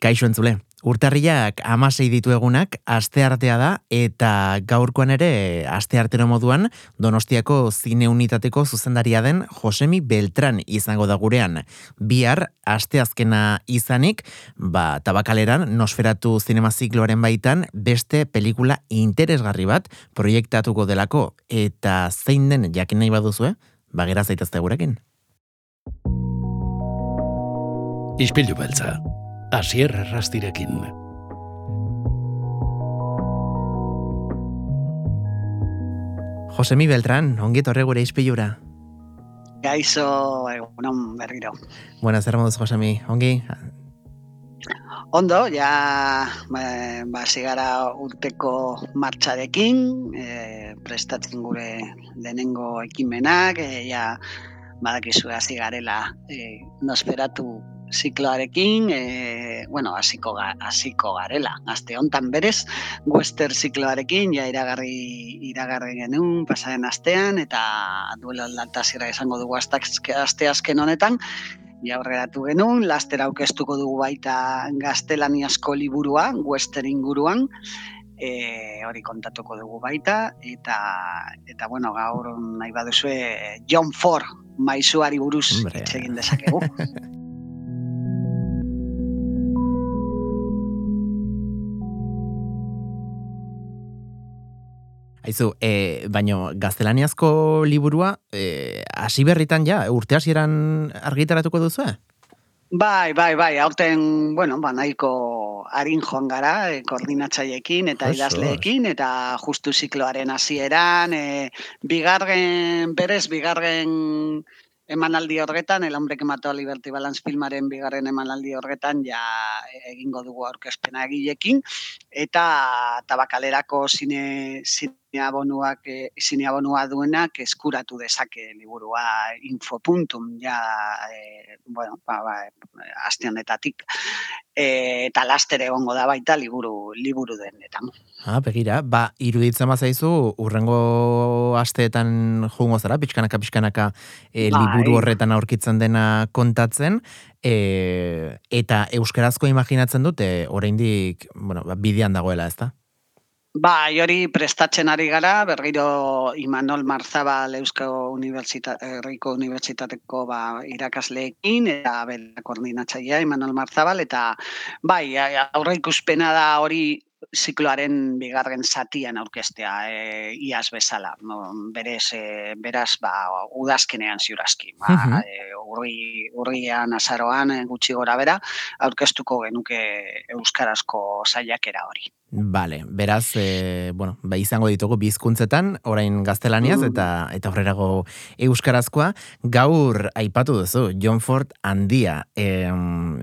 Kaixo entzule, urtarriak amasei ditu egunak, aste artea da, eta gaurkoan ere, aste artero moduan, donostiako zine unitateko zuzendaria den Josemi Beltran izango da gurean. Bihar, aste azkena izanik, ba, tabakaleran, nosferatu zinemazikloaren baitan, beste pelikula interesgarri bat proiektatuko delako, eta zein den jakin nahi baduzue, bagera zaitazte gurekin. Ispilu beltza, Asier Rastirekin. Josemi Beltran, ongi torre gure izpilura. Gaixo, egunon berriro. Bueno, zer moduz, Josemi, ongi? Ondo, ja, ba, ba zigara urteko martxarekin, e, prestatzen gure lehenengo ekimenak, e, ja, badakizu hasi garela e, nosferatu zikloarekin, e, bueno, hasiko ga, hasiko garela. Aste hontan berez, western zikloarekin ja iragarri iragarri genuen pasaren astean eta duela lantasira izango dugu aste azken honetan. Ja horregatu genuen, laster aukestuko dugu baita gaztelaniazko liburua, western inguruan, e, hori kontatuko dugu baita, eta, eta bueno, gaur nahi baduzue John Ford maizuari buruz egin dezakegu. Aizu, e, baino gaztelaniazko liburua, e, hasi berritan ja, urte hasieran argitaratuko duzu, eh? Bai, bai, bai, aurten, bueno, ba, nahiko harin joan gara, e, koordinatzaiekin eta idazleekin, eta justu zikloaren hasieran, e, bigarren, berez, bigarren emanaldi horretan, el hombre que mató a Liberty Balance filmaren bigarren emanaldi horretan, ja egingo dugu aurkezpena egilekin, eta tabakalerako zine, zine abonuak e, abonua duenak eskuratu dezake liburua infopuntum ja e, bueno ba ba aste honetatik. E, eta laster egongo da baita liburu liburu denetan ah begira ba iruditzen bazaizu urrengo asteetan joango zara pizkanaka pizkanaka e, liburu horretan aurkitzen dena kontatzen. E, eta euskarazko imaginatzen dute oraindik bueno ba, bidean dagoela ezta Ba, hori prestatzen ari gara, berriro Imanol Marzabal Eusko Unibertsitate, Herriko Unibertsitateko ba, irakasleekin, eta bera koordinatzaia Imanol Marzabal, eta bai, aurre ikuspena da hori zikloaren bigarren zatian aurkestea e, iaz bezala. No, berez, e, beraz, ba, udazkenean ziurazki. Ba, e, urri, urrian, azaroan, gutxi gora bera, aurkeztuko genuke euskarazko saiakera hori. Vale, beraz, e, bueno, ba, izango ditugu bizkuntzetan, orain gaztelaniaz mm. eta eta horrerago euskarazkoa, gaur aipatu duzu, John Ford handia, e,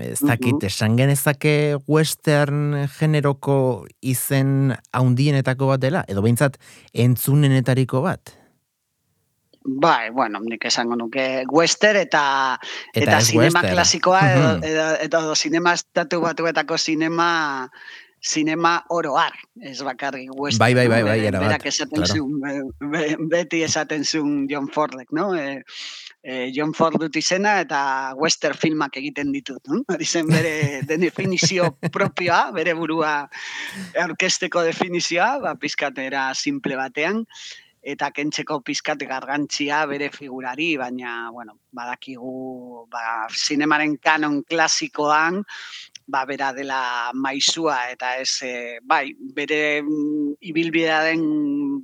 ez dakit, mm-hmm. esan genezake western generoko izen haundienetako bat dela, edo behintzat entzunenetariko bat? Bai, bueno, nik esango nuke western eta eta, eta sinema klasikoa edo, edo, edo, edo sinema estatu batuetako sinema sinema oroar, ez bakarri western. Bai, bai, bai, bai, era bat. esaten claro. zuen, beti esaten zuen John Fordek, no? E, e, John Ford dut izena eta western filmak egiten ditut, no? Hori zen bere definizio propioa, bere burua orkesteko definizioa, ba, pizkatera simple batean, eta kentzeko pizkate gargantzia bere figurari, baina, bueno, badakigu, ba, zinemaren kanon klasikoan, ba, bera dela maizua eta ez, e, bai, bere mm, ibilbidea den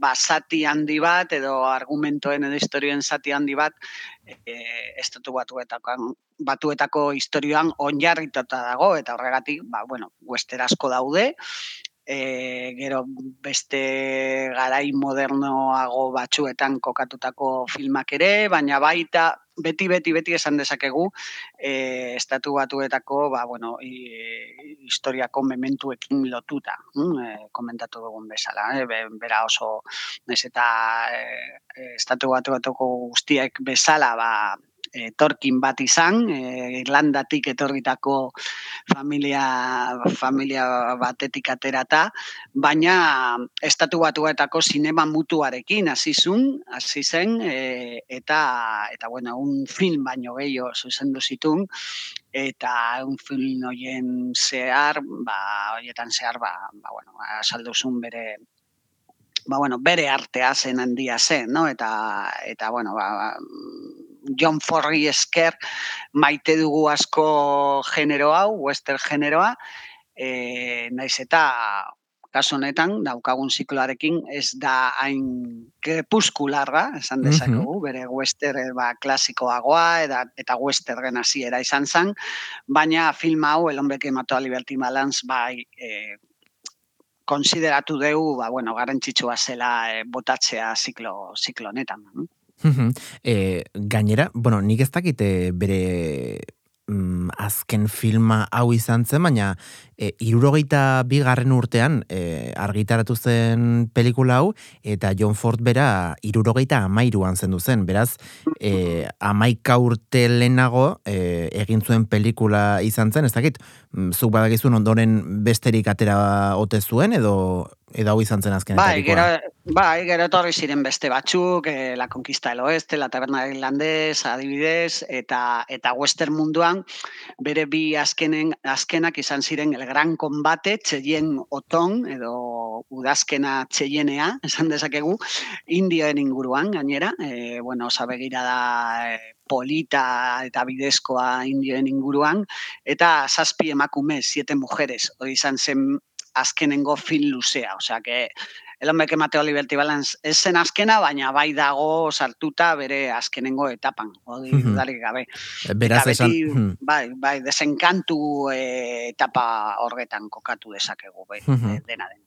ba, zati handi bat edo argumentoen edo historioen zati handi bat e, estatu batuetako, batuetako historioan onjarritota dago eta horregatik, ba, bueno, westerasko daude, e, gero beste garai modernoago batzuetan kokatutako filmak ere, baina baita beti beti beti esan dezakegu e, estatu batuetako ba, bueno, i, historiako mementuekin lotuta, hm, e, komentatu dugun bezala, e, bera oso ez eta e, estatu batuetako guztiek bezala ba, etorkin bat izan, e, Irlandatik etorritako familia, familia batetik aterata, baina estatu batuetako sinema mutuarekin hasi zun, hasi zen e, eta eta bueno, un film baino gehiago zuzendu zitun eta un film hoien zehar, ba hoietan zehar ba, ba bueno, asalduzun bere ba, bueno, bere artea zen handia zen, no? Eta, eta bueno, ba John Forri esker maite dugu asko genero hau, western generoa, e, naiz eta kasu honetan daukagun zikloarekin ez da hain krepuskularra, esan dezakegu, bere western ba, klasikoagoa eta, eta western hasiera izan zen, baina film hau, El hombre que mató a Liberty Balance, bai, e, konsideratu dugu, ba, bueno, garrantzitsua zela e, botatzea ziklo, ziklo honetan. E, gainera, bueno, nik ez dakite bere mm, azken filma hau izan zen, baina e, irurogeita bigarren urtean e, argitaratu zen pelikula hau, eta John Ford bera irurogeita amairuan zen duzen. Beraz, e, amaika urte lehenago e, egin zuen pelikula izan zen, ez dakit, mm, zuk badakizun ondoren besterik atera ote zuen, edo edo hau izan zen azken bai, gero, bai, gero torri ziren beste batzuk, eh, La Conquista del Oeste, La Taberna Irlandés, adibidez, eta eta western munduan, bere bi azkenen, azkenak izan ziren El Gran Combate, Txeien Oton, edo udazkena Txeienea, esan dezakegu, indioen inguruan, gainera, eh, bueno, sabegira da eh, polita eta bidezkoa indioen inguruan, eta zazpi emakume, siete mujeres, hori izan zen azkenengo film luzea, osea que el hombre que mateo Liberty Balance ez zen azkena, baina bai dago sartuta bere azkenengo etapan, hori mm -hmm. gabe. Beraz esan... bai, bai, desenkantu eh, etapa horretan kokatu dezakegu, bai, dena den.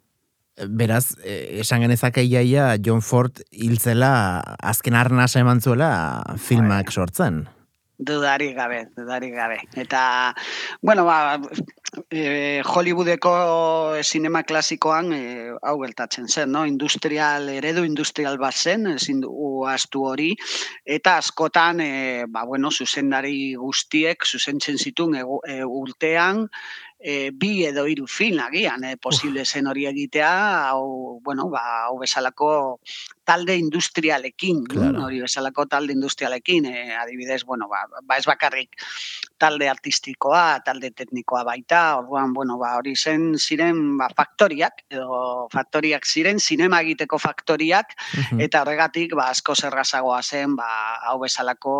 Beraz, eh, esan genezake iaia John Ford hiltzela azken arnasa eman zuela filmak bai. sortzen. Dudari gabe, dudari gabe. Eta, bueno, ba, e, Hollywoodeko sinema klasikoan e, hau geltatzen zen, no? Industrial, eredu industrial bat zen, ezin dugu astu hori, eta askotan, e, ba, bueno, zuzendari guztiek, zuzentzen zitun e, urtean, e, bi edo hiru film agian e, posible zen hori egitea hau bueno ba hau bezalako talde industrialekin claro. hori bezalako talde industrialekin e, adibidez bueno ba, ba ez bakarrik talde artistikoa talde teknikoa baita orduan bueno ba hori zen ziren ba faktoriak edo faktoriak ziren sinema egiteko faktoriak eta horregatik ba asko zerrazagoa zen ba hau bezalako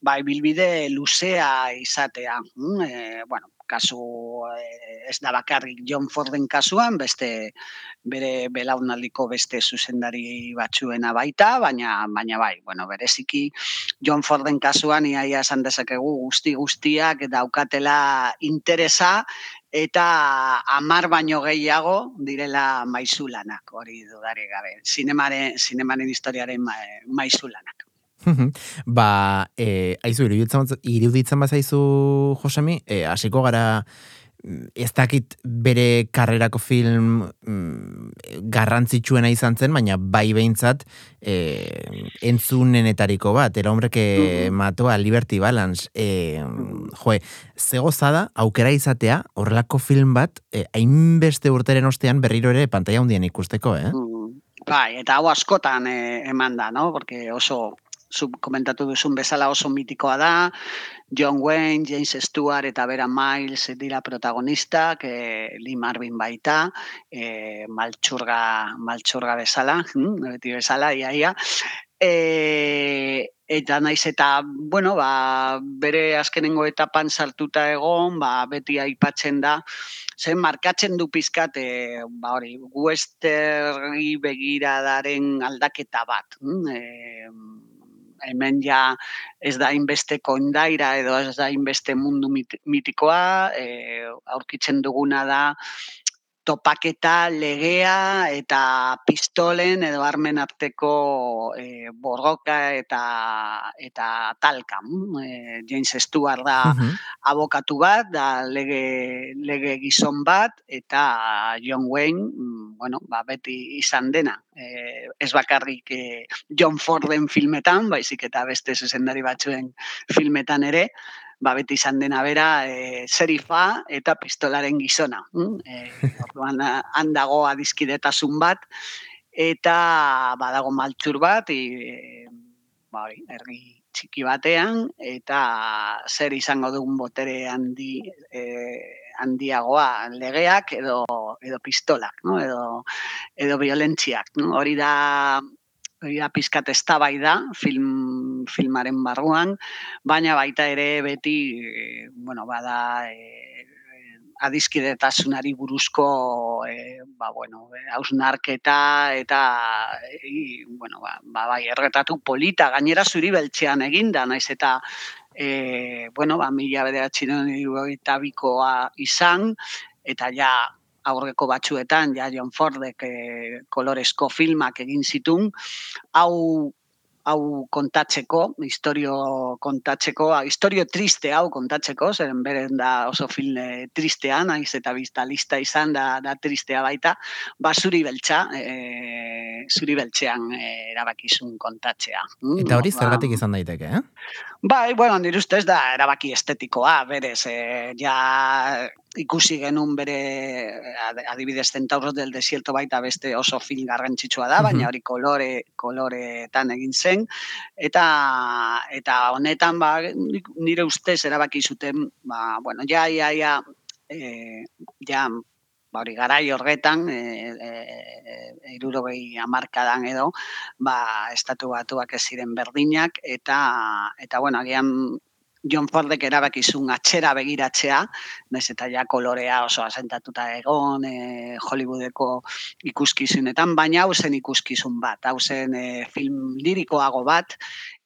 Bai, bilbide luzea izatea. Mm, e, bueno, kasu eh, ez da bakarrik John Forden kasuan, beste bere belaunaldiko beste zuzendari batzuena baita, baina baina bai, bueno, bereziki John Forden kasuan iaia esan dezakegu guzti guztiak daukatela interesa eta amar baino gehiago direla maizulanak, hori dudari gabe. Zinemaren, zinemaren historiaren maizulanak ba, e, aizu, iruditzen, iruditzen bazaizu, Josemi, e, hasiko gara, mm, ez dakit bere karrerako film mm, garrantzitsuena izan zen, baina bai behintzat e, entzunenetariko bat, era hombre que matoa Liberty Balance. E, joe, zego zada, aukera izatea, horrelako film bat, e, hainbeste urteren ostean berriro ere pantalla hundien ikusteko, eh? Bai, eta hau askotan eh, eman da, no? Porque oso zub komentatu duzun bezala oso mitikoa da, John Wayne, James Stewart eta Vera Miles dira protagonistak, e, Lee Marvin baita, e, maltxurga, maltxurga bezala, hm, beti bezala, ia, ia. E, eta naiz eta, bueno, ba, bere azkenengo etapan sartuta egon, ba, beti aipatzen da, zen markatzen du pizkat, e, ba, hori, westerni begiradaren aldaketa bat. Hm, e, hemen ja ez da inbeste kondaira edo ez da inbeste mundu mitikoa, e, aurkitzen duguna da topaketa legea eta pistolen edo armen arteko e, borroka eta eta talka. E, James Stewart da abokatu bat, da lege, lege gizon bat, eta John Wayne, mm, bueno, ba, beti izan dena. E, ez bakarrik e, John Forden filmetan, baizik eta beste zuzendari batzuen filmetan ere, ba, beti izan dena bera, e, serifa eta pistolaren gizona. Mm? E, orduan, handago adizkidetasun bat, eta badago maltzur bat, e, ba, ergi txiki batean, eta zer izango dugun botere handi, e, handiagoa legeak edo edo pistolak, no? edo edo violentziak, no? Hori da hori da pizkat eztabaida film filmaren barruan, baina baita ere beti e, bueno, bada e, adizkidetasunari buruzko e, ba, bueno, hausnarketa eta e, bueno, ba, ba, bai, erretatu polita, gainera zuri beltzean eginda, naiz eta e, bueno, ba, mila bederatxiren eta bikoa izan, eta ja aurreko batzuetan, ja John Fordek e, kolorezko filmak egin zitun, hau hau kontatzeko, historio kontatzeko, historio triste hau kontatzeko, zeren beren da oso film e, tristea, naiz eta bizta lista izan da, da tristea baita, ba zuri beltza, e, zuri beltzean erabakizun kontatzea. Mm, eta hori ba, zergatik izan daiteke, eh? Bai, bueno, nire ustez da erabaki estetikoa, berez, e, ja ikusi genuen bere adibidez Centauros del Desierto baita beste oso film garrantzitsua da, baina hori kolore koloretan egin zen. Eta eta honetan ba nire ustez erabaki zuten ba bueno ja ja ja eh ja ba hori garai horretan eh e, 60 hamarkadan edo ba estatu batuak ez ziren berdinak eta eta bueno agian John Fordek erabakizun atxera begiratzea, naiz eta ja kolorea oso asentatuta egon e, Hollywoodeko ikuskizunetan, baina hau zen ikuskizun bat, hau zen e, film lirikoago bat,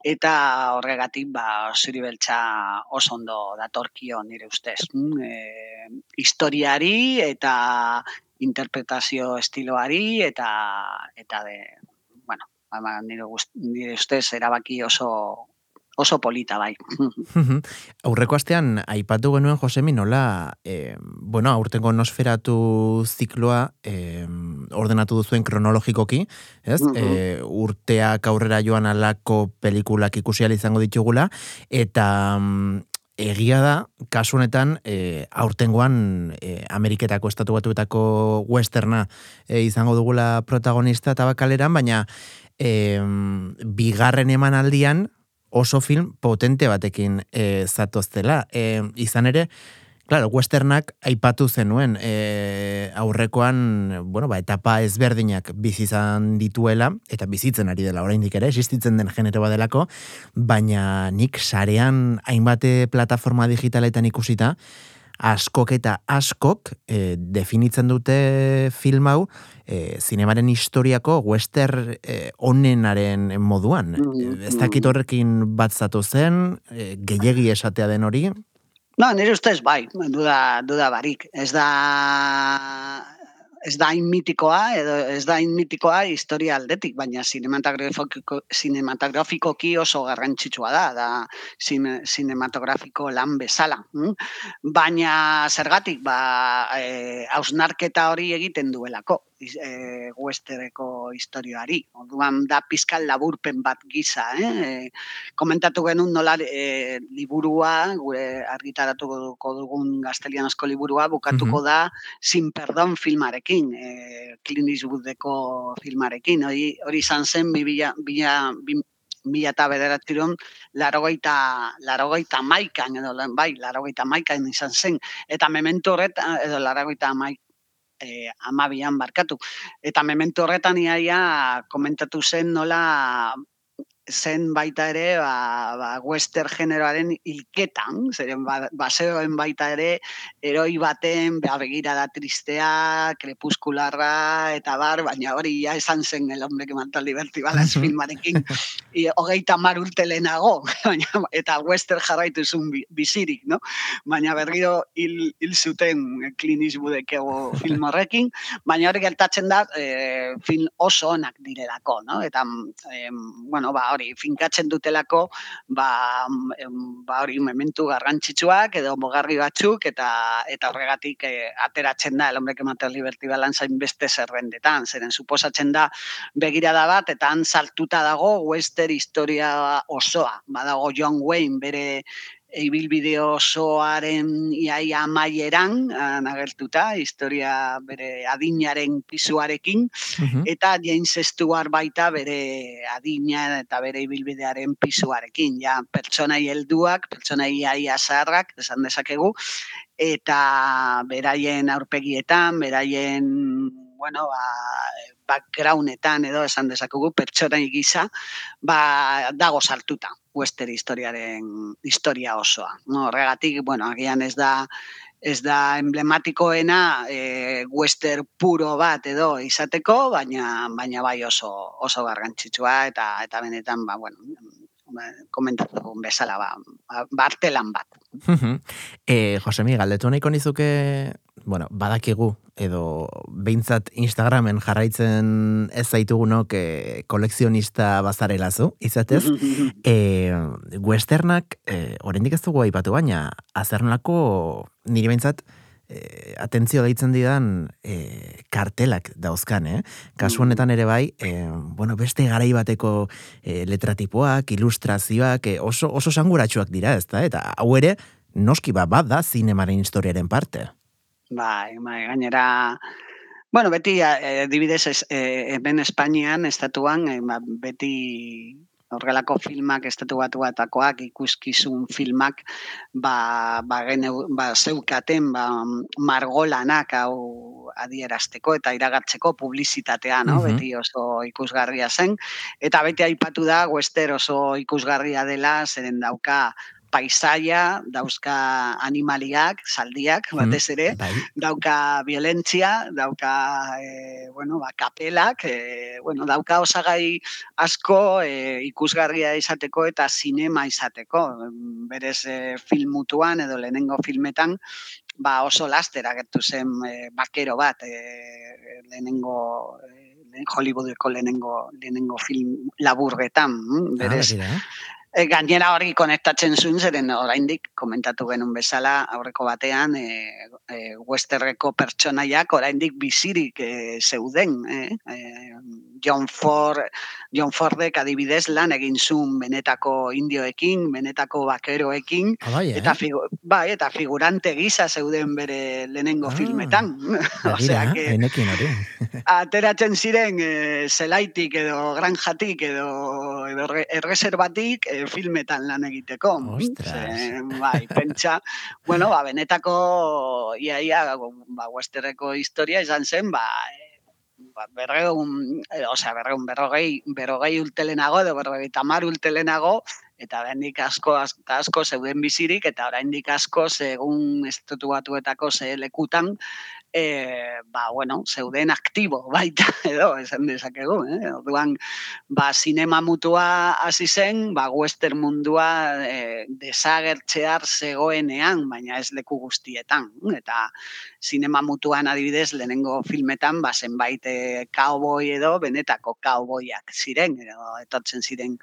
eta horregatik ba, zuri beltza oso ondo datorkio nire ustez. Mm, e, historiari eta interpretazio estiloari eta eta de, bueno, ba, nire, nire ustez erabaki oso oso polita bai. Aurreko astean aipatu genuen Josemi nola, e, bueno, aurtengo nosferatu zikloa e, ordenatu duzuen kronologikoki, ez? E, urteak aurrera joan alako pelikulak ikusi izango ditugula, eta mm, egia da, kasu honetan, e, aurtengoan e, Ameriketako estatu batuetako westerna e, izango dugula protagonista eta bakaleran, baina e, bigarren eman aldian, oso film potente batekin e, zatoztela. E, izan ere, Claro, westernak aipatu zenuen e, aurrekoan, bueno, ba, etapa ezberdinak bizizan dituela, eta bizitzen ari dela oraindik ere, existitzen den genero badelako, baina nik sarean hainbate plataforma digitaletan ikusita, askok eta askok e, definitzen dute film hau e, zinemaren historiako wester e, onenaren moduan. Mm, ez dakit horrekin bat zatu zen, e, gehiegi esatea den hori? No, nire ustez bai, duda, duda barik. Ez da ez da mitikoa, edo ez da mitikoa historia aldetik, baina sinematografiko, sinematografikoki oso garrantzitsua da, da sinematografiko lan bezala. Hm? Baina zergatik, ba, e, hori egiten duelako e, westereko historioari. Orduan da pizkal laburpen bat giza, eh? E, komentatu genuen nola e, liburua, gure argitaratuko dugun gaztelianozko liburua, bukatuko da sin perdon filmarekin, e, Clint Eastwoodeko filmarekin. Hori, hori izan zen, mi bila, mila eta bederatziron, larogeita, larogeita maikan, edo, bai, larogeita maikan izan zen. Eta memento horretan, edo larogeita maik, e, amabian barkatu. Eta memento horretan iaia komentatu zen nola zen baita ere ba, ba, western generoaren ilketan, zeren ba, baseoen baita ere eroi baten ba, begira da tristea, krepuskularra eta bar, baina hori ja esan zen el hombre que mató liberty balas filmarekin i, hogeita mar urte lehenago eta western jarraitu zun bizirik, no? baina berriro hil, hil zuten klinis budekego film horrekin, baina hori gertatzen da e, film oso onak direlako, no? eta e, bueno, ba, hori finkatzen dutelako ba, ba hori momentu garrantzitsuak edo mogarri batzuk eta eta horregatik e, ateratzen da el hombre que mata liberty balance beste zerrendetan. Zeren suposatzen da begirada bat eta han saltuta dago western historia osoa. Badago John Wayne bere ibilbide osoaren iaia amaieran nagertuta, historia bere adinaren pisuarekin, Mhm. eta James Stewart baita bere adina eta bere ibilbidearen pisuarekin. Ja, pertsonai helduak, pertsonai iaia zaharrak, esan dezakegu, eta beraien aurpegietan, beraien bueno, ba, backgroundetan edo esan dezakegu pertsonai gisa, ba, dago sartuta western historiaren historia osoa. No, horregatik, bueno, agian ez da ez da emblematikoena e, western puro bat edo izateko, baina baina bai oso oso garrantzitsua eta eta benetan ba bueno, komentatu bezala ba, ba bat. e, Josemi, galdetu nahiko nizuke, bueno, badakigu, edo behintzat Instagramen jarraitzen ez zaitugunok e, kolekzionista bazarelazu, izatez, e, westernak, e, oraindik ez dugu aipatu baina, azernako nire behintzat, e, atentzio deitzen didan e, kartelak dauzkan, eh? Kasu Mm. honetan ere bai, e, bueno, beste garai bateko e, letratipoak, ilustrazioak, e, oso, oso sanguratsuak dira, ez da? Eta hau ere, noski bat da zinemaren historiaren parte. Bai, bai, gainera, bueno, beti, eh, dibidez, ez, eh, hemen Espainian, estatuan, eh, ba, beti horrelako filmak, estatu batu batakoak, ikuskizun filmak, ba, ba, geneu, ba, zeukaten, ba, margolanak hau adierazteko eta iragartzeko publizitatea, no? Mhm. Beti oso ikusgarria zen. Eta beti aipatu da, Wester oso ikusgarria dela, zeren dauka paisaia, dauzka animaliak, saldiak, batez ere, Bai, dauka violentzia, dauka e, bueno, ba, kapelak, e, bueno, dauka osagai asko e, ikusgarria izateko eta sinema izateko. Berez e, filmutuan edo lehenengo filmetan, ba oso laster agertu zen e, bakero bat e, lehenengo e, Hollywoodeko lehenengo lehenengo film laburretan, mm, ah, berez eh? E, gainera hori konektatzen zuen, zeren oraindik komentatu genuen bezala aurreko batean e, e, westerreko pertsonaiak oraindik bizirik e, zeuden. E, e, John Ford, John Fordek adibidez lan egin zuen benetako indioekin, benetako bakeroekin, Ah, bai, eh? eta, figu, bai, eta figurante gisa zeuden bere lehenengo Ah, filmetan. Osea, que, enekin hori. ateratzen ziren e, zelaitik edo granjatik edo, edo re- erreserbatik e, filmetan lan egiteko. Ostras. Ze, bai, pentsa, bueno, ba, benetako iaia, ba, westerreko historia izan zen, ba, e, ba, berreun, e, osea, berreun, berrogei, berrogei urtelenago, edo berrogei tamar urtelenago, eta oraindik asko, asko, asko zeuden bizirik, eta oraindik asko, segun estatu batuetako ze lekutan, e, ba, bueno, zeuden aktibo baita, edo, esan dezakegu, eh? Orduan, ba, sinema mutua hasi zen, ba, western mundua e, desagertzear zegoenean, baina ez leku guztietan. Eta sinema mutuan adibidez, lehenengo filmetan, ba, zenbait e, cowboy edo benetako cowboyak ziren, edo etortzen ziren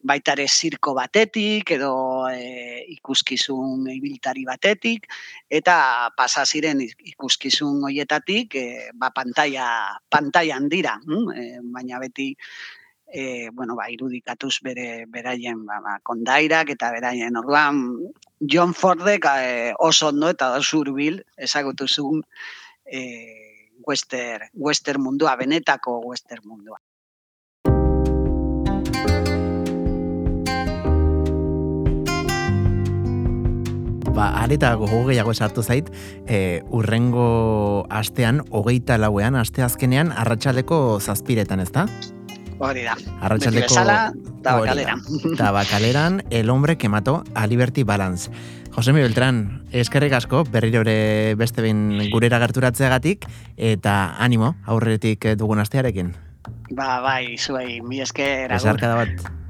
baita zirko batetik, edo e, ikuskizun ibiltari batetik, eta pasa ziren ikuskizun hoietatik e, ba pantalla pantailan dira, hm? e, baina beti e, bueno, ba, irudikatuz bere beraien ba, ba, kondairak eta beraien orduan John Fordek e, oso ondo eta oso hurbil ezagutu zuen e, western, western mundua, benetako western mundua. Ba, areta gogo gehiago sartu zait, e, urrengo astean, hogeita lauean, aste azkenean, arratsaldeko zazpiretan, ezta? Hori da. Hori tabakaleran. Tabakaleran, el hombre que mató a Liberty Balance. Josemi Beltrán, eskerrik asko, berriro ere beste behin gurera gerturatzeagatik, eta animo, aurretik dugun astearekin. Ba, bai, zuei, mi esker. agur. Besarkada bat.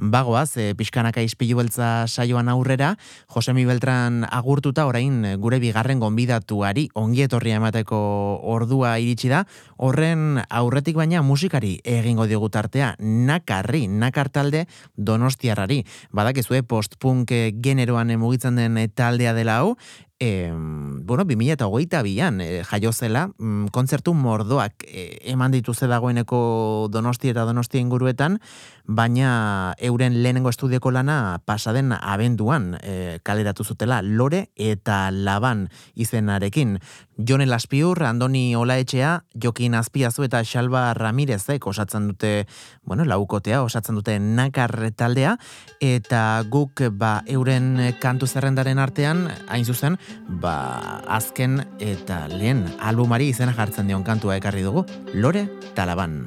Bagoaz, e, pixkanaka izpilu beltza saioan aurrera, Josemi Beltran agurtuta orain e, gure bigarren gonbidatuari ongi etorria emateko ordua iritsi da, horren aurretik baina musikari egingo digu tartea, nakarri, nakartalde donostiarrari. Badakizue post-punk generoan mugitzen den taldea dela hau, e, bueno, 2000 eta hogeita bian e, jaio mm, kontzertu mordoak e, eman dituze dagoeneko donosti eta donosti inguruetan, baina euren lehenengo estudioko lana pasaden abenduan e, kaleratu zutela lore eta laban izenarekin. Jone Laspiur, Andoni Olaetxea, Jokin Azpiazu eta Xalba Ramirezek osatzen dute, bueno, laukotea, osatzen dute nakar taldea, eta guk ba, euren kantu zerrendaren artean, hain zuzen, ba, azken eta lehen albumari izena jartzen dion kantua ekarri dugu, Lore Talaban.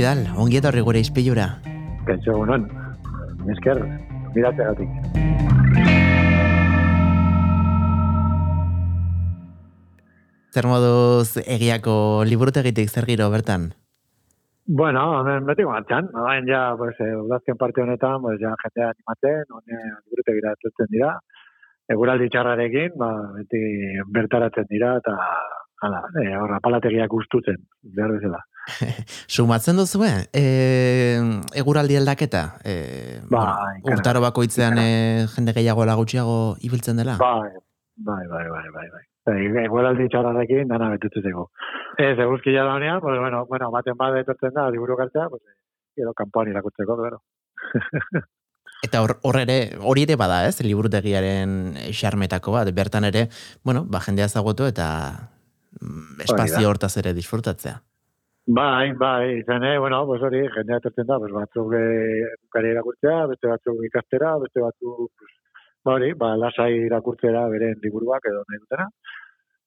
Ruben Bidal, ongi etorri gure izpilura. Kaixo, unon, esker, gatik. Zer moduz egiako liburutegitik zer giro bertan? Bueno, hemen beti martxan, hain ja, pues, eh, udazken parte honetan, pues, ja, jendea animatzen, honen liburutegira atzen dira, eguraldi txarrarekin, ba, beti bertaratzen dira, eta hala, e, horra, palategiak ustutzen, behar bezala. Sumatzen duzu, eh? E, eguraldi aldaketa? E, ba, bueno, urtaro bakoitzean e, jende gehiago lagutxiago ibiltzen dela? Bai, bai, bai, bai, bai, bai. Egueraldi txarrarekin dana betutzeko. Ez, eguzkia da honean, pues, bueno, bueno, baten bat etortzen da, liburu kartzea, pues, edo kanpoan irakutzeko, claro. Eta hor, hor ere, hori ere bada, ez, liburutegiaren xarmetako bat, bertan ere, bueno, ba, jendea zagotu eta mm, espazio hortaz ere disfrutatzea. Bai, bai, izan, eh, bueno, pues hori, jendea etortzen da, pues, batzuk e, irakurtzea, beste batzuk ikastera, beste batzuk, pues, ba hori, ba, lasai irakurtzera beren liburuak edo nahi dutena.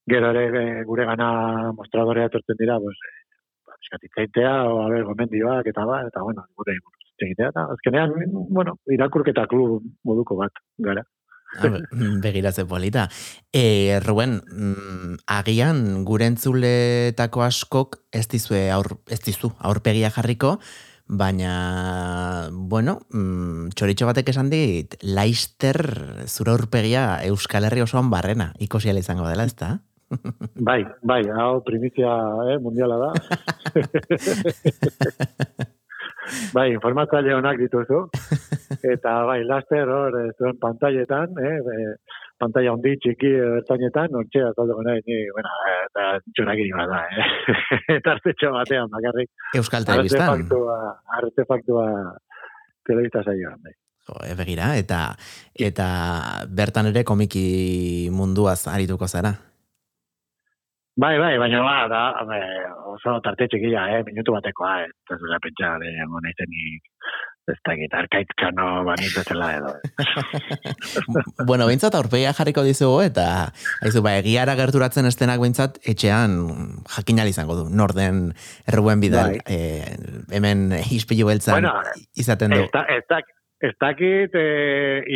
Gero ere eh, gure gana mostradorea etortzen dira, pues, eh, ba, o, a ber, gomendioak, eta ba, eta bueno, gure egitea, eta azkenean, bueno, irakurketa klub moduko bat, gara. Begiratze polita. E, Ruben, mm, agian gure entzuletako askok ez dizue aur, ez dizu aurpegia jarriko, baina, bueno, mm, txoritxo batek esan dit, laister zura urpegia Euskal Herri osoan barrena, ikosiala izango dela, ez da? Bai, bai, hau primizia eh, mundiala da. bai, informatzaile honak dituzu. Eta bai, laster hor, zuen pantailetan, eh, pantalla hondi txiki ertainetan, nortxe azalduko nahi, ni, bueno, eta txurak bat da, eh? eta artetxo batean, bakarrik. Euskal Telebistan. Artefaktua, artefaktua telebista saioan, bai. Jo, begira, eta, eta bertan ere komiki munduaz arituko zara? Bai, bai, baina ba, da, oso tarte txikia, eh, minutu batekoa, eh, ez da pentsa, eh, ez da gita, arkaitzkano banitz zela edo. bueno, bintzat aurpegia jarriko dizugu eta haizu, ba, egiara gerturatzen estenak bintzat etxean jakinal izango du, norden erruen bidal, bai. e, hemen ispilu beltzan bueno, izaten du. Ez, ez, ez dakit e,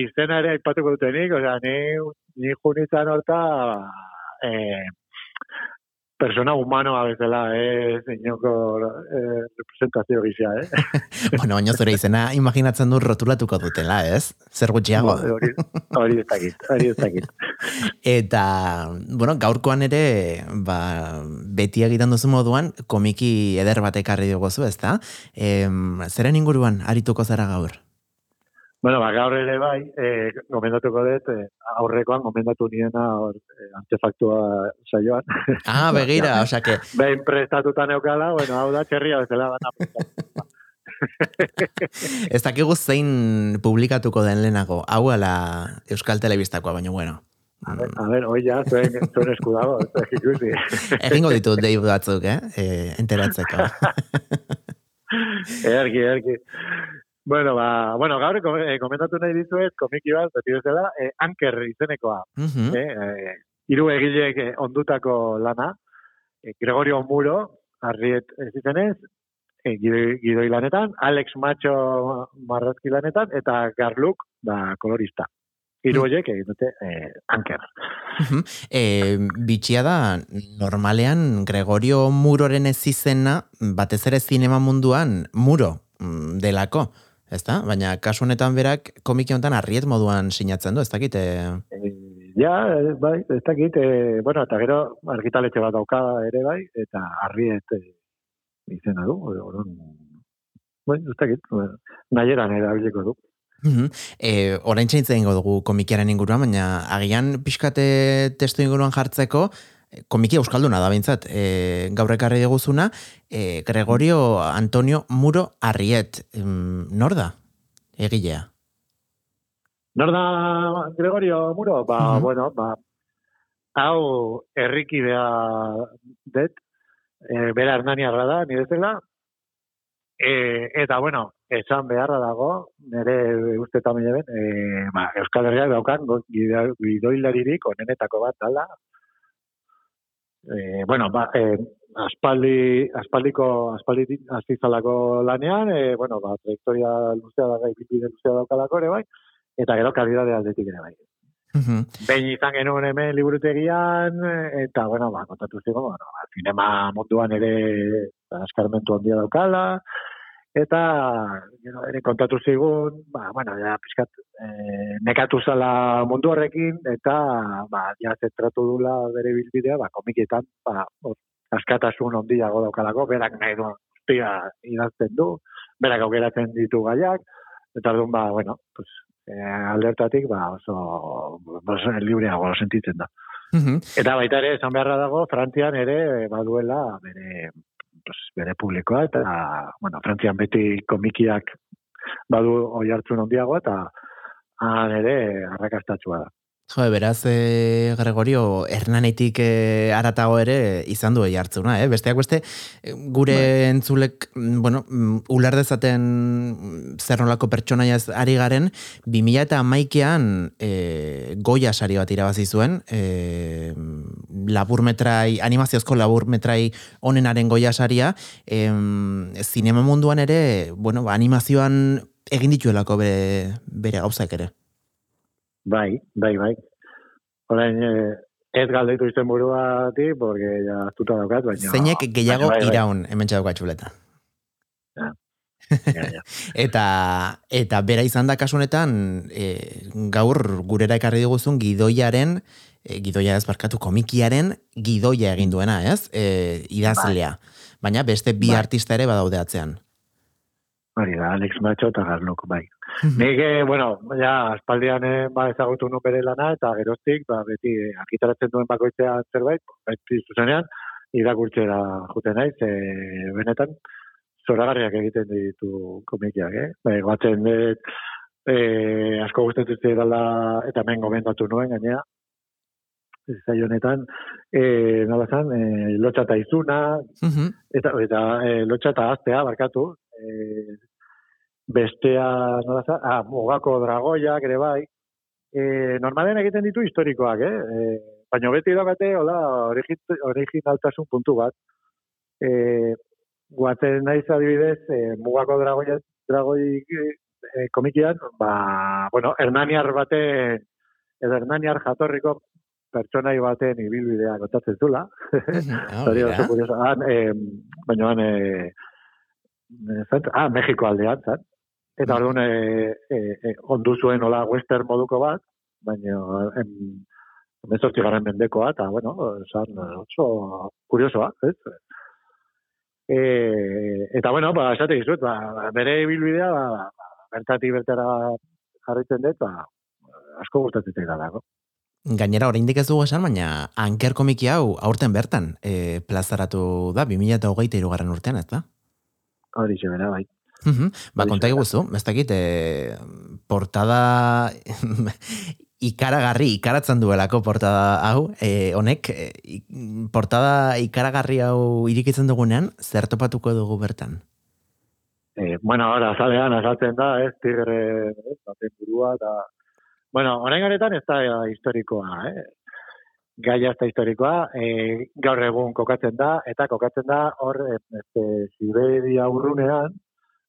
izena ere aipatuko dutenik, oza, ni, ni junitzen horta e, persona humano a bezala, eh, zeinoko eh, representazio gizia, eh? bueno, baina zure izena imaginatzen du rotulatuko dutela, ez? Zer gutxiago. Hori, hori ez dakit, hori ez dakit. Eta, bueno, gaurkoan ere, ba, beti egiten duzu moduan, komiki eder batek harri dugu ez da? E, zeren inguruan, arituko zara gaur? Bueno, ba, gaur ere bai, eh, gomendatuko dut, eh, aurrekoan gomendatu niena or, eh, antefaktua saioan. Ah, begira, o sea que... Behin prestatuta neukala, bueno, hau da, txerria bezala bana Ez dakigu zein publikatuko den lehenago, hau ala Euskal Telebistakoa, baina bueno. A ver, a ver, oi ja, zuen, zuen eskudago, ez da ikusi. Egingo ditut deibu batzuk, eh? eh enteratzeko. ergi, ergi. Bueno, ba, bueno, gaur eh, komentatu nahi dizuet, komiki bat, beti bezala, eh, anker izenekoa. Uh -huh. eh, iru egileek eh, ondutako lana, eh, Gregorio Muro, arriet ez izenez, eh, gidoi lanetan, Alex Macho marrazki lanetan, eta Garluk, ba, kolorista. Iru horiek egin dute eh, anker. Uh eh, bitxia da, normalean Gregorio Muroren ez izena, batez ere zinema munduan, Muro mm, delako ez da? Baina kasu honetan berak komiki honetan arriet moduan sinatzen du, ez dakit? E... ja, bai, ez dakit, e, bueno, eta gero argitaletxe bat dauka ere bai, eta arriet e, izena du, orduan, bai, ez dakit, nahi eran erabiliko du. Mm -hmm. e, orain txaintzen dugu komikiaren inguruan, baina agian pixkate testu inguruan jartzeko, komiki euskalduna da bintzat, e, gaur ekarri diguzuna, e, Gregorio Antonio Muro Arriet, nor da, egilea? Nor da Gregorio Muro? Ba, bueno, ba, hau erriki beha det, e, bera hernania da, nire zela, e, eta, bueno, esan beharra dago, nire uste tamen e, ba, Euskal Herriak daukan, gidoilaririk onenetako bat, dala, eh, bueno, ba, eh, aspaldi, aspaldiko, aspaldi azizalako lanean, e, bueno, ba, trajektoria luzea da gai, bide luzea daukalako ere bai, eta gero kalidade aldetik ere bai. Behin izan genuen hemen liburutegian, eta, bueno, ba, kontatu zigo, bueno, ba, zinema munduan ere askarmentu handia daukala, eta gero, ere kontatu zigun, ba, bueno, ja, pizkat, e, nekatu zala mundu horrekin, eta, ba, ja, zentratu dula bere bilbidea, ba, komikietan, ba, askatasun ondiago daukalako, berak nahi duen guztia idazten du, berak aukeratzen ditu gaiak, eta orduan ba, bueno, pues, e, aldertatik, ba, oso, oso libreago sentitzen da. Mhm. Eta baita ere, esan beharra dago, Frantzian ere baduela bere, pues, bere publikoa, eta, bueno, Frantzian beti komikiak badu oi hartzun ondiago, eta han ere arrakastatsua da. Jo, beraz, e, Gregorio, Hernanetik e, aratago ere izan du hartzuna, eh? Besteak beste, eh, gure Bai. entzulek, mm, bueno, mm, uler dezaten mm, zer nolako pertsonaia ez ari garen, 2000 eta amaikean e, goia sari bat irabazi zuen, e, laburmetrai, animaziozko laburmetrai onenaren goia saria, em, zinema munduan ere, bueno, ba, animazioan egin dituelako bere, bere gauzak ere. Bai, bai, bai. Orain, eh, ez galdetu izten buruati, porque ja astuta daukat, baina... Zeinek gehiago baina bai, bai. iraun, hemen txaduka txuleta. Ja, ja. Eta, eta bera izan da kasunetan, e, gaur gurera ekarri diguzun gidoiaren, e, gidoia ez barkatu komikiaren gidoia egin duena, ez? E, idazlea. Baina beste bi Bai. artista ere badaude atzean. Hori da, Alex Macho eta Garlok, bai. Nik, eh, bueno, ja, aspaldian eh, ba, ezagutu nu bere lana, eta geroztik, ba, beti, eh, akitaratzen duen bakoitzean zerbait, beti zuzenean, irakurtzera juten naiz, e, benetan, zoragarriak egiten ditu komikiak, eh? Ba, batzen dut, e, asko gustatzen zidala, eta hemen gomendatu nuen, gainea, zai honetan, e, nola zan, e, lotxa eta izuna, Mhm. eta, eta e, lotxa eta aztea, barkatu, e, bestea, nola za, ah, mugako dragoiak ere bai, e, normalen egiten ditu historikoak, eh? E, baina beti daukate, hola, origi- originaltasun puntu bat. E, guatzen naiz adibidez, e, mugako dragoia, dragoi e, komikian, ba, bueno, Hernaniar baten, edo Hernaniar jatorriko pertsonai baten ibilbidea kontatzen zula. Ah, Hori oso kurioso. Han, eh, baina han, eh, eh, zant- ah, Mexiko aldean, zan. Eta Mm. orduan, eh, eh, ondu zuen hola western moduko bat, baina em, emezortzi garen mendekoa, eta, bueno, zan oso kuriosoa, ez? E, eta, bueno, ba, esate dizut, ba, bere ibilbidea, ba, bertatik bertara jarritzen dut, ba, asko gustatzen zait dago. Gainera, oraindik ez dugu esan, baina anker komiki hau aurten bertan e, plazaratu da, 2008 irugarren urtean, ez da? Hori bera, bai. Mhm. Ba, Horixe konta da. iguzu, ez dakit, e, portada ikaragarri, ikaratzen duelako portada hau, e, honek, e, portada ikaragarri hau irikitzen dugunean, zer topatuko dugu bertan? Eh, bueno, ahora azalean azaltzen da, ez, tigre, ez, baten burua, eta, bueno, orain honetan ez da eh, historikoa, eh? Gaia ez da historikoa, eh, gaur egun kokatzen da, eta kokatzen da hor, eh, este, Siberia urrunean,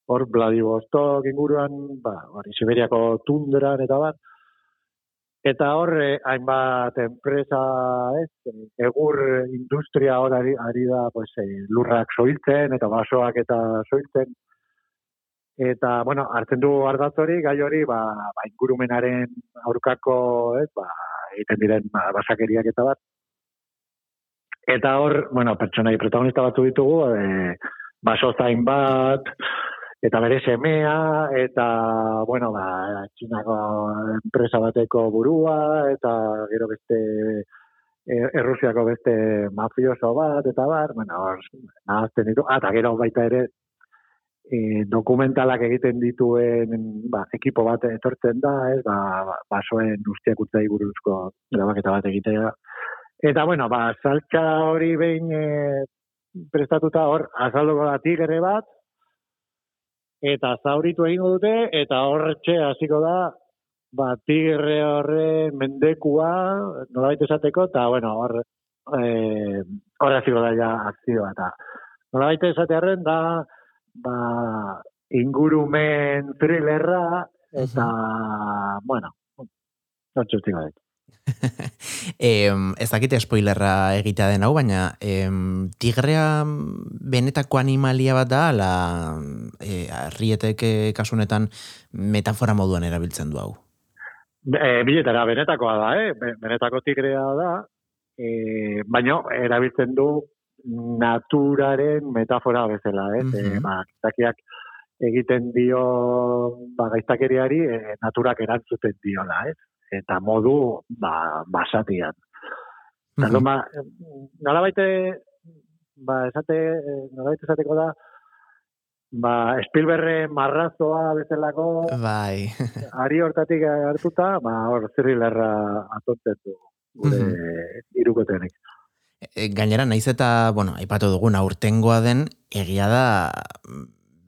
hor Vladivostok inguruan, ba, hori Siberiako tundran eta bat, eta hor, eh, hainbat enpresa, ez, eh, egur industria hor ari, ari da, pues, eh, lurrak soiltzen, eta basoak eta soiltzen, Eta, bueno, hartzen du ardatz hori, gai hori, ba, ba ingurumenaren aurkako, ez, ba, egiten diren ba, basakeriak eta bat. Eta hor, bueno, pertsonai protagonista batzu ditugu, e, baso zain bat, eta bere semea, eta, bueno, ba, txinako enpresa bateko burua, eta gero beste, e, Errusiako beste mafioso bat, eta bar, bueno, nahazten ditu, ah, eta gero baita ere, e, dokumentalak egiten dituen ba, ekipo bat etortzen da, ez, ba, ba, basoen ustiak utzai buruzko grabaketa bat egitea. Eta, bueno, ba, saltza hori behin e, prestatuta hor, azalduko da tigre bat, eta zauritu egingo dute, eta horretxe hasiko da, ba, tigre horren mendekua, nolabait esateko, eta, bueno, hor, e, horra ziko da ja akzioa, eta nola baita esatearen da, ba, ingurumen thrillerra, eta, bueno, zortzu ziko da. em, ez dakite spoilerra egitea den hau, baina em, tigrea benetako animalia bat da, la e, arrietek kasunetan metafora moduan erabiltzen du hau. E, biletara, benetakoa da, eh? benetako tigrea da, e, baina erabiltzen du naturaren metafora bezala, eh? Mm -hmm. ba, egiten dio ba, gaiztakeriari e, naturak erantzuten diola, eh? Eta modu ba, basatian. Mm -hmm. ba, nola baite, ba, esate, nola baite esateko da, ba, Spielberre marrazoa bezalako, bai. ari hortatik hartuta, ba, hor, zirrilerra atontzen du, gure mm -hmm. irukotenek. Gainera, naiz eta, bueno, aipatu dugun aurtengoa den, egia da,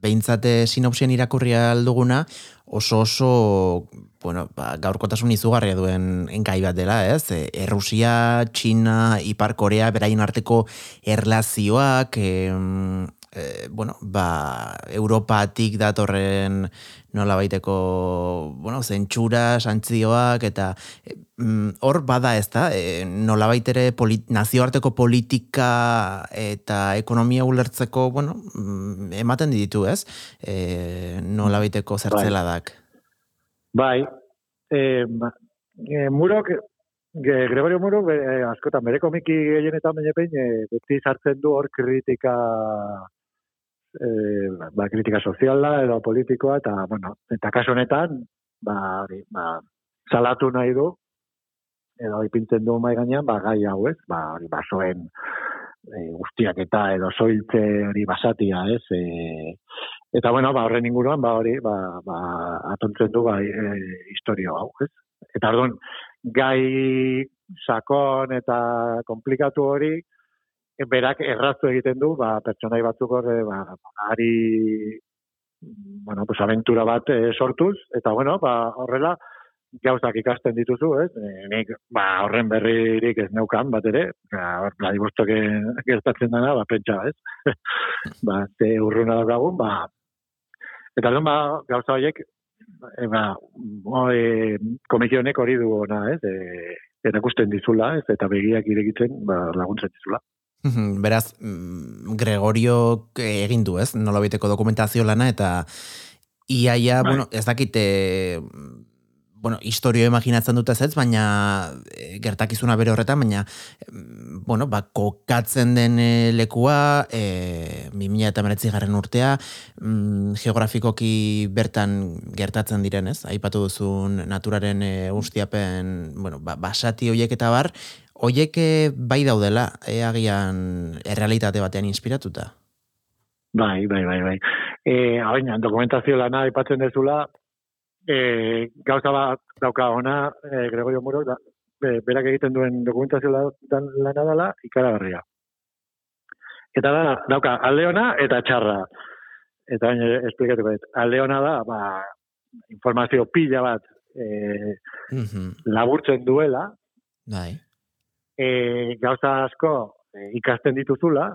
behintzate sinopsien irakurria alduguna, oso oso bueno, ba, gaurkotasun izugarria duen enkai bat dela, ez? E, Errusia, China, Ipar Korea, beraien arteko erlazioak, e, e, bueno, ba, Europatik datorren nola baiteko, bueno, zentsura, santzioak, eta mm, hor bada ez da, e, nola baitere polit, nazioarteko politika eta ekonomia ulertzeko, bueno, mm, ematen ditu ez, e, nola baiteko zertzeladak. Bai, e, e, Murok, Gregorio Murok, askotan, bere komiki gehienetan baina e, beti sartzen du hor kritika e, ba, kritika soziala edo politikoa, eta, bueno, eta kaso honetan, ba, ba, salatu nahi du, edo ipintzen du mai gainean, ba, gai hau ez, ba, hori, basoen e, guztiak eta edo soiltze hori basatia, ez, e, Eta bueno, ba horren inguruan ba hori, ba ba atontzen du bai e, historia hau, ez? Eta orduan gai sakon eta komplikatu hori berak erraztu egiten du, ba pertsonai batzuk hor ba ari bueno, pues aventura bat e, sortuz eta bueno, ba horrela gauzak ikasten dituzu, ez? E, nik ba horren berririk ez neukan bat ere, ba Vladivostok gertatzen dena, ba pentsa, ez? ba te urruna dagoen, ba Eta lehen ba, gauza horiek, e, ba, e, komikionek hori du ona, ez, e, erakusten dizula, ez, eta begiak iregitzen, ba, laguntzen dizula. Beraz, mm, Gregorio egin du, ez, nola dokumentazio lana, eta iaia, bai. bueno, ez dakite bueno, historio imaginatzen dute ez, baina e, gertakizuna bere horretan, baina bueno, ba, kokatzen den lekua, e, 2000 eta garren urtea, mm, geografikoki bertan gertatzen diren, ez? Aipatu duzun naturaren e, ustiapen, bueno, ba, basati hoiek eta bar, hoiek e, bai daudela, e, agian errealitate batean inspiratuta? Bai, bai, bai, bai. E, Hain, dokumentazio lana aipatzen dezula, e, gauza bat dauka ona e, Gregorio Muro da, berak egiten duen dokumentazio lana dela ikaragarria. Eta da, dauka, alde ona eta txarra. Eta baina esplikatu bet, alde ona da, ba, informazio pila bat e, laburtzen duela, Bai. E, gauza asko e, ikasten dituzula,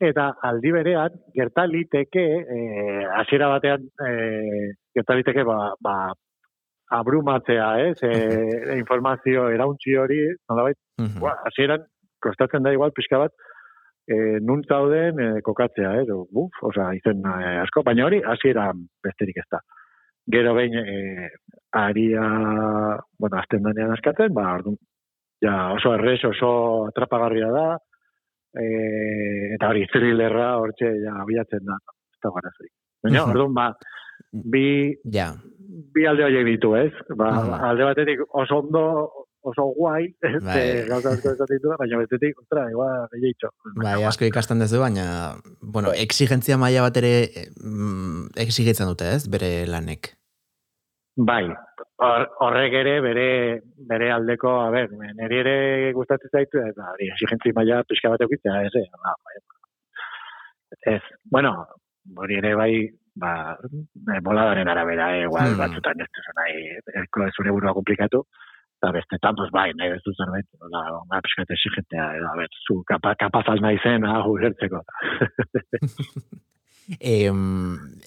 eta aldi berean gerta liteke eh hasiera batean eh gerta liteke ba, ba abrumatzea, eh, e, informazio erauntzi hori, nolabait, uh -huh. ba, hasieran kostatzen da igual pizka bat eh nun zauden e, kokatzea, eh, buf, osea, izen e, asko, baina hori hasiera besterik ez da. Gero behin eh aria, bueno, azten danean askatzen, ba, orduan ja oso erres, oso atrapagarria da, e, eta hori thrillerra hortxe ja abiatzen da ez da gara baina orduan ba bi ja. bi alde horiek ditu ez? Ba, alde batetik oso ondo oso guai bai. gauza asko ez ditu baina bestetik ostra igual gehiago bai asko ikasten duzu baina bueno exigentzia maila bat ere mm, exigitzen dute ez? Bere lanek Bai, horrek ere bere bere aldeko, a ber, neri ere gustatzen zaitu eta hori exigentzia maila pizka bat eukitzea, ez, eh? Ba, bai. Ez, bueno, hori ere bai, ba, boladaren arabera, eh, igual, hmm. batzutan ez duzu nahi, ez zure burua komplikatu, eta bestetan, pues, bai, nahi bezu zerbait, nola, ba, pixkat exigentea, edo, a ber, zu kapa, kapaz alna izena, ulertzeko. E,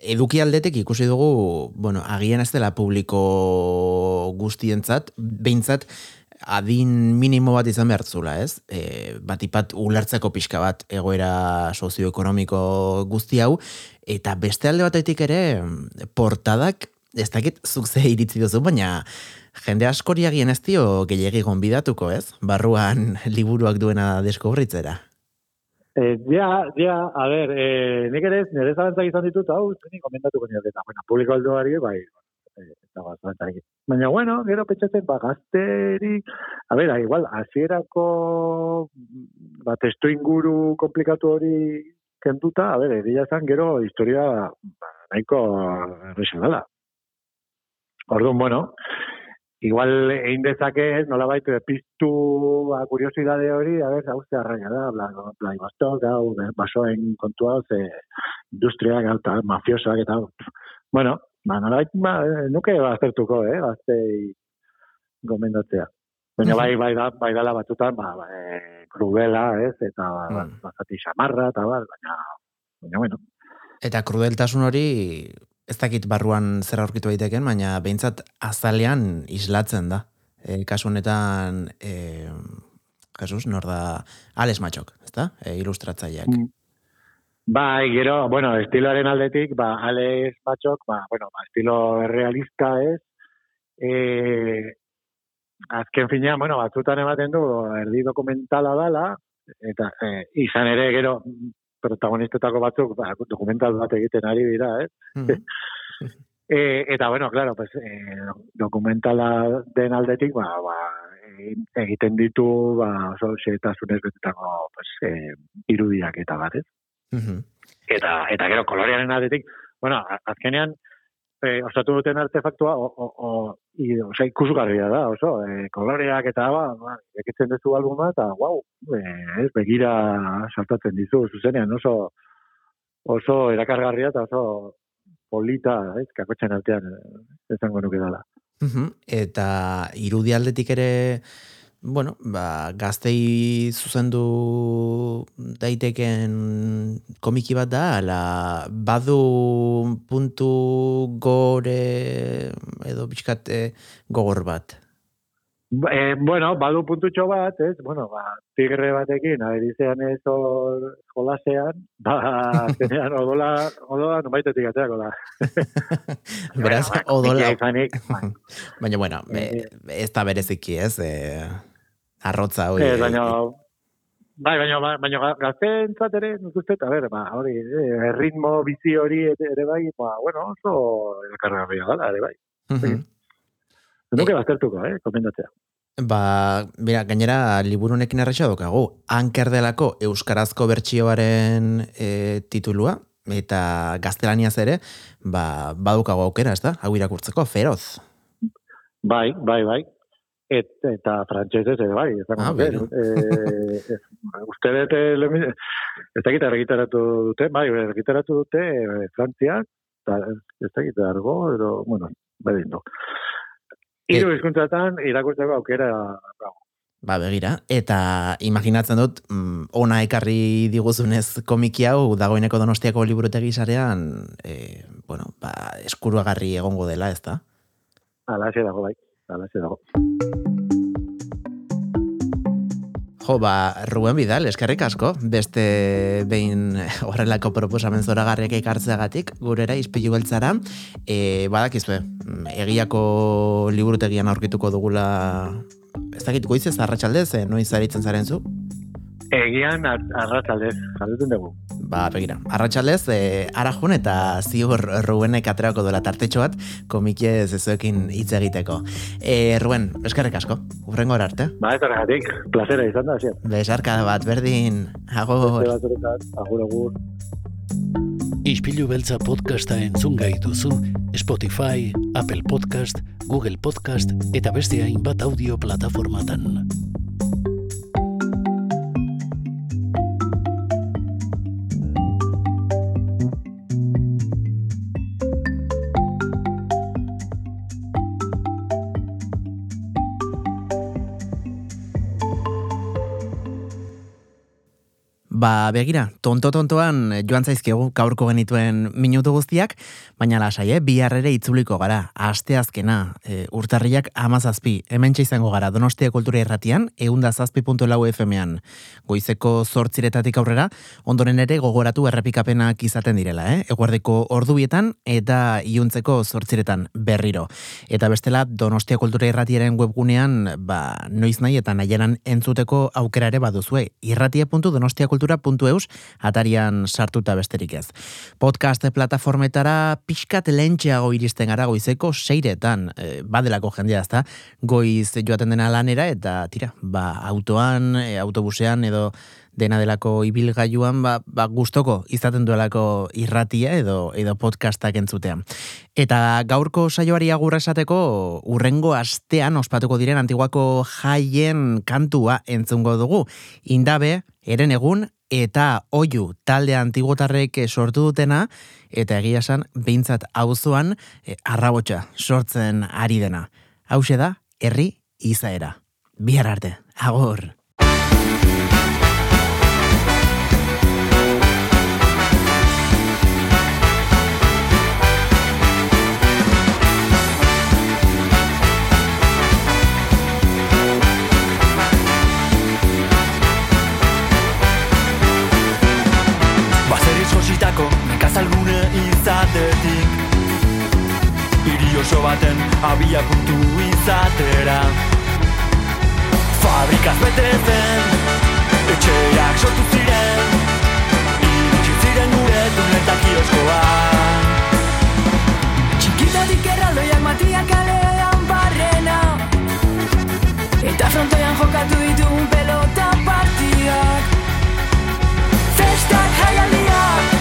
eduki aldetek ikusi dugu, bueno, agian ez dela publiko guztientzat, behintzat, adin minimo bat izan behar zula, ez? E, batipat ulertzeko pixka bat egoera sozioekonomiko guzti hau, eta beste alde batetik ere, portadak, ez dakit zuk ze iritzi duzu, baina jende askoriagien ez dio gehiagi gonbidatuko, ez? Barruan liburuak duena deskubritzera. Eh, ja, ja, a ber, eh, nik ere, nire zalantzak izan ditut, hau, zeni komendatuko nire, eta, bueno, publiko aldoari, bai, eh, eta bat zalantzak. Baina, bueno, gero petxatzen, ba, gazteri, a ber, igual, azierako, ba, testu inguru komplikatu hori kentuta, a ber, egia zan, gero, historia, ba, nahiko errexan Orduan, bueno, igual egin dezake ez, nola baitu, piztu ba, kuriosidade hori, a ber, hau ze arraia da, bla, bla, bla, gau, basoen kontua, ze industria, gau, eta mafiosoak, eta, bueno, ba, nola baitu, ba, nuke baztertuko, eh, baztei gomendatzea. Baina bai, bai, da, bai dala batutan, ba, ba, e, krubela, ez, eta, ba, mm. bazati xamarra, eta, ba, baina, baina, bueno. Eta krudeltasun hori, ez dakit barruan zer aurkitu daiteken, baina behintzat azalean islatzen da. E, kasu honetan, e, Jesus, nor da, Alex Matxok, ez? E, ilustratzaileak. Mm. Bai, gero, bueno, estiloaren aldetik, ba, Alex Matxok, ba, bueno, ba, estilo realista ez, e, azken finean, bueno, batzutan ematen du, erdi dokumentala dala, eta e, izan ere, gero, protagonistetako batzuk ba, dokumental bat egiten ari dira, eh? e, eta, bueno, claro, pues, e, dokumentala den aldetik, ba, ba, egiten ditu, ba, oso xetasunez betetako pues, e, irudiak eta bat, ez? Eta, eta gero, kolorearen aldetik, bueno, azkenean, e, osatu duten artefaktua, o, o, o, i, oza, ikusgarria da, oso, e, koloreak eta, ba, ba ekitzen duzu albuma, eta, wow, e, ez, begira saltatzen dizu, zuzenean, oso, oso erakargarria eta oso polita, ez, kakotxen artean, ezango nuke dela. Eta irudialdetik ere, bueno, ba, gaztei zuzendu daiteken komiki bat da, ala, badu puntu gore edo bizkat gogor bat. E, bueno, badu puntutxo bat, ez? Bueno, ba, tigre batekin, aberizean ez hor jolasean, ba, zenean odola, odola, no baitetik ateako da. Beraz, odola. Baina, bueno, ez da bereziki, ez? Eh, arrotza hori. Eh, baina, bai, baina, baina gazten ere, nik uste, a ber, ba, hori, eh, ritmo bizi hori ere bai, ba, bueno, oso erakarra gala, ere bai. Uh -huh. Nuke e, baztertuko, eh, komendatzea. Ba, mira, gainera, liburunekin erretxa dokagu, anker delako euskarazko bertsioaren e, titulua, eta gaztelaniaz ere, ba, badukago aukera, ez da? Hau irakurtzeko, feroz. Bai, bai, bai et, eta frantsesez ere bai, ez dago. Ah, eh, uste dut, ez dakit argitaratu dute, bai, argitaratu dute e, Frantziak, eta ez dakit argo, edo, bueno, bedin du. Iru izkuntzatan, irakurtzeko aukera, bravo. Ba, begira. Eta imaginatzen dut, mm, ona ekarri diguzunez komiki hau, dagoeneko donostiako liburutegi sarean, e, bueno, ba, eskuruagarri egongo dela, ez da? Ala, dago, bai. Ala, dago. Jo, ba, Ruben Vidal, eskerrik asko, beste behin horrelako proposamen zoragarriak ekartzeagatik, gurera izpilu beltzara, e, badakizue, egiako liburutegian aurkituko dugula, ez dakit goizez, arratxaldez, eh, noiz aritzen zaren zu? Egian arratxaldez, jaldetun dugu. Ba, begira, arratxaldez, e, arajun eta ziur Rubenek aterako dola tartetxo bat, komikie zezuekin hitz egiteko. E, Ruben, eskerrik asko, urrengo arte. Ba, ez horregatik, plazera izan da, zian. Besarka bat, berdin, agor. Agur, agur. Ispilu beltza podcasta entzun gai duzu, Spotify, Apple Podcast, Google Podcast eta beste hainbat audio plataformatan. Ba, begira, tonto-tontoan joan zaizkegu gaurko genituen minutu guztiak, baina lasai, eh? biharrere itzuliko gara, aste azkena, e, urtarriak amazazpi, hemen izango gara, donostia kultura irratian, eunda zazpi puntu lau FM-an, goizeko zortziretatik aurrera, ondoren ere gogoratu errepikapenak izaten direla, eh? eguardeko ordubietan eta iuntzeko zortziretan berriro. Eta bestela, donostia kultura irratiaren webgunean, ba, noiz nahi eta nahieran entzuteko aukera ere baduzue, irratia.donostiakultura.eus atarian sartuta besterik ez. Podcast plataformetara pixkat lentxeago iristen gara goizeko seiretan, e, badelako jendea ezta, goiz joaten dena lanera eta tira, ba, autoan, e, autobusean edo dena delako ibilgailuan ba, ba gustoko izaten duelako irratia edo edo podcastak entzutean. Eta gaurko saioari agurra esateko urrengo astean ospatuko diren antiguako jaien kantua entzungo dugu. Indabe, eren egun eta oiu talde antigotarrek sortu dutena eta egia esan beintzat auzoan e, arrabotsa sortzen ari dena. Hau da herri izaera. Bihar arte. Agor. Izatetik. Iri oso baten abia puntu izatera. Fabrikaz bete zen, etxeak sortu ziren Iritsi ziren gure tuneta kioskoa Txikitatik erraldoiak matiak kalean barrena Eta frontoian jokatu ditugun pelota partiak. Festak jaialdiak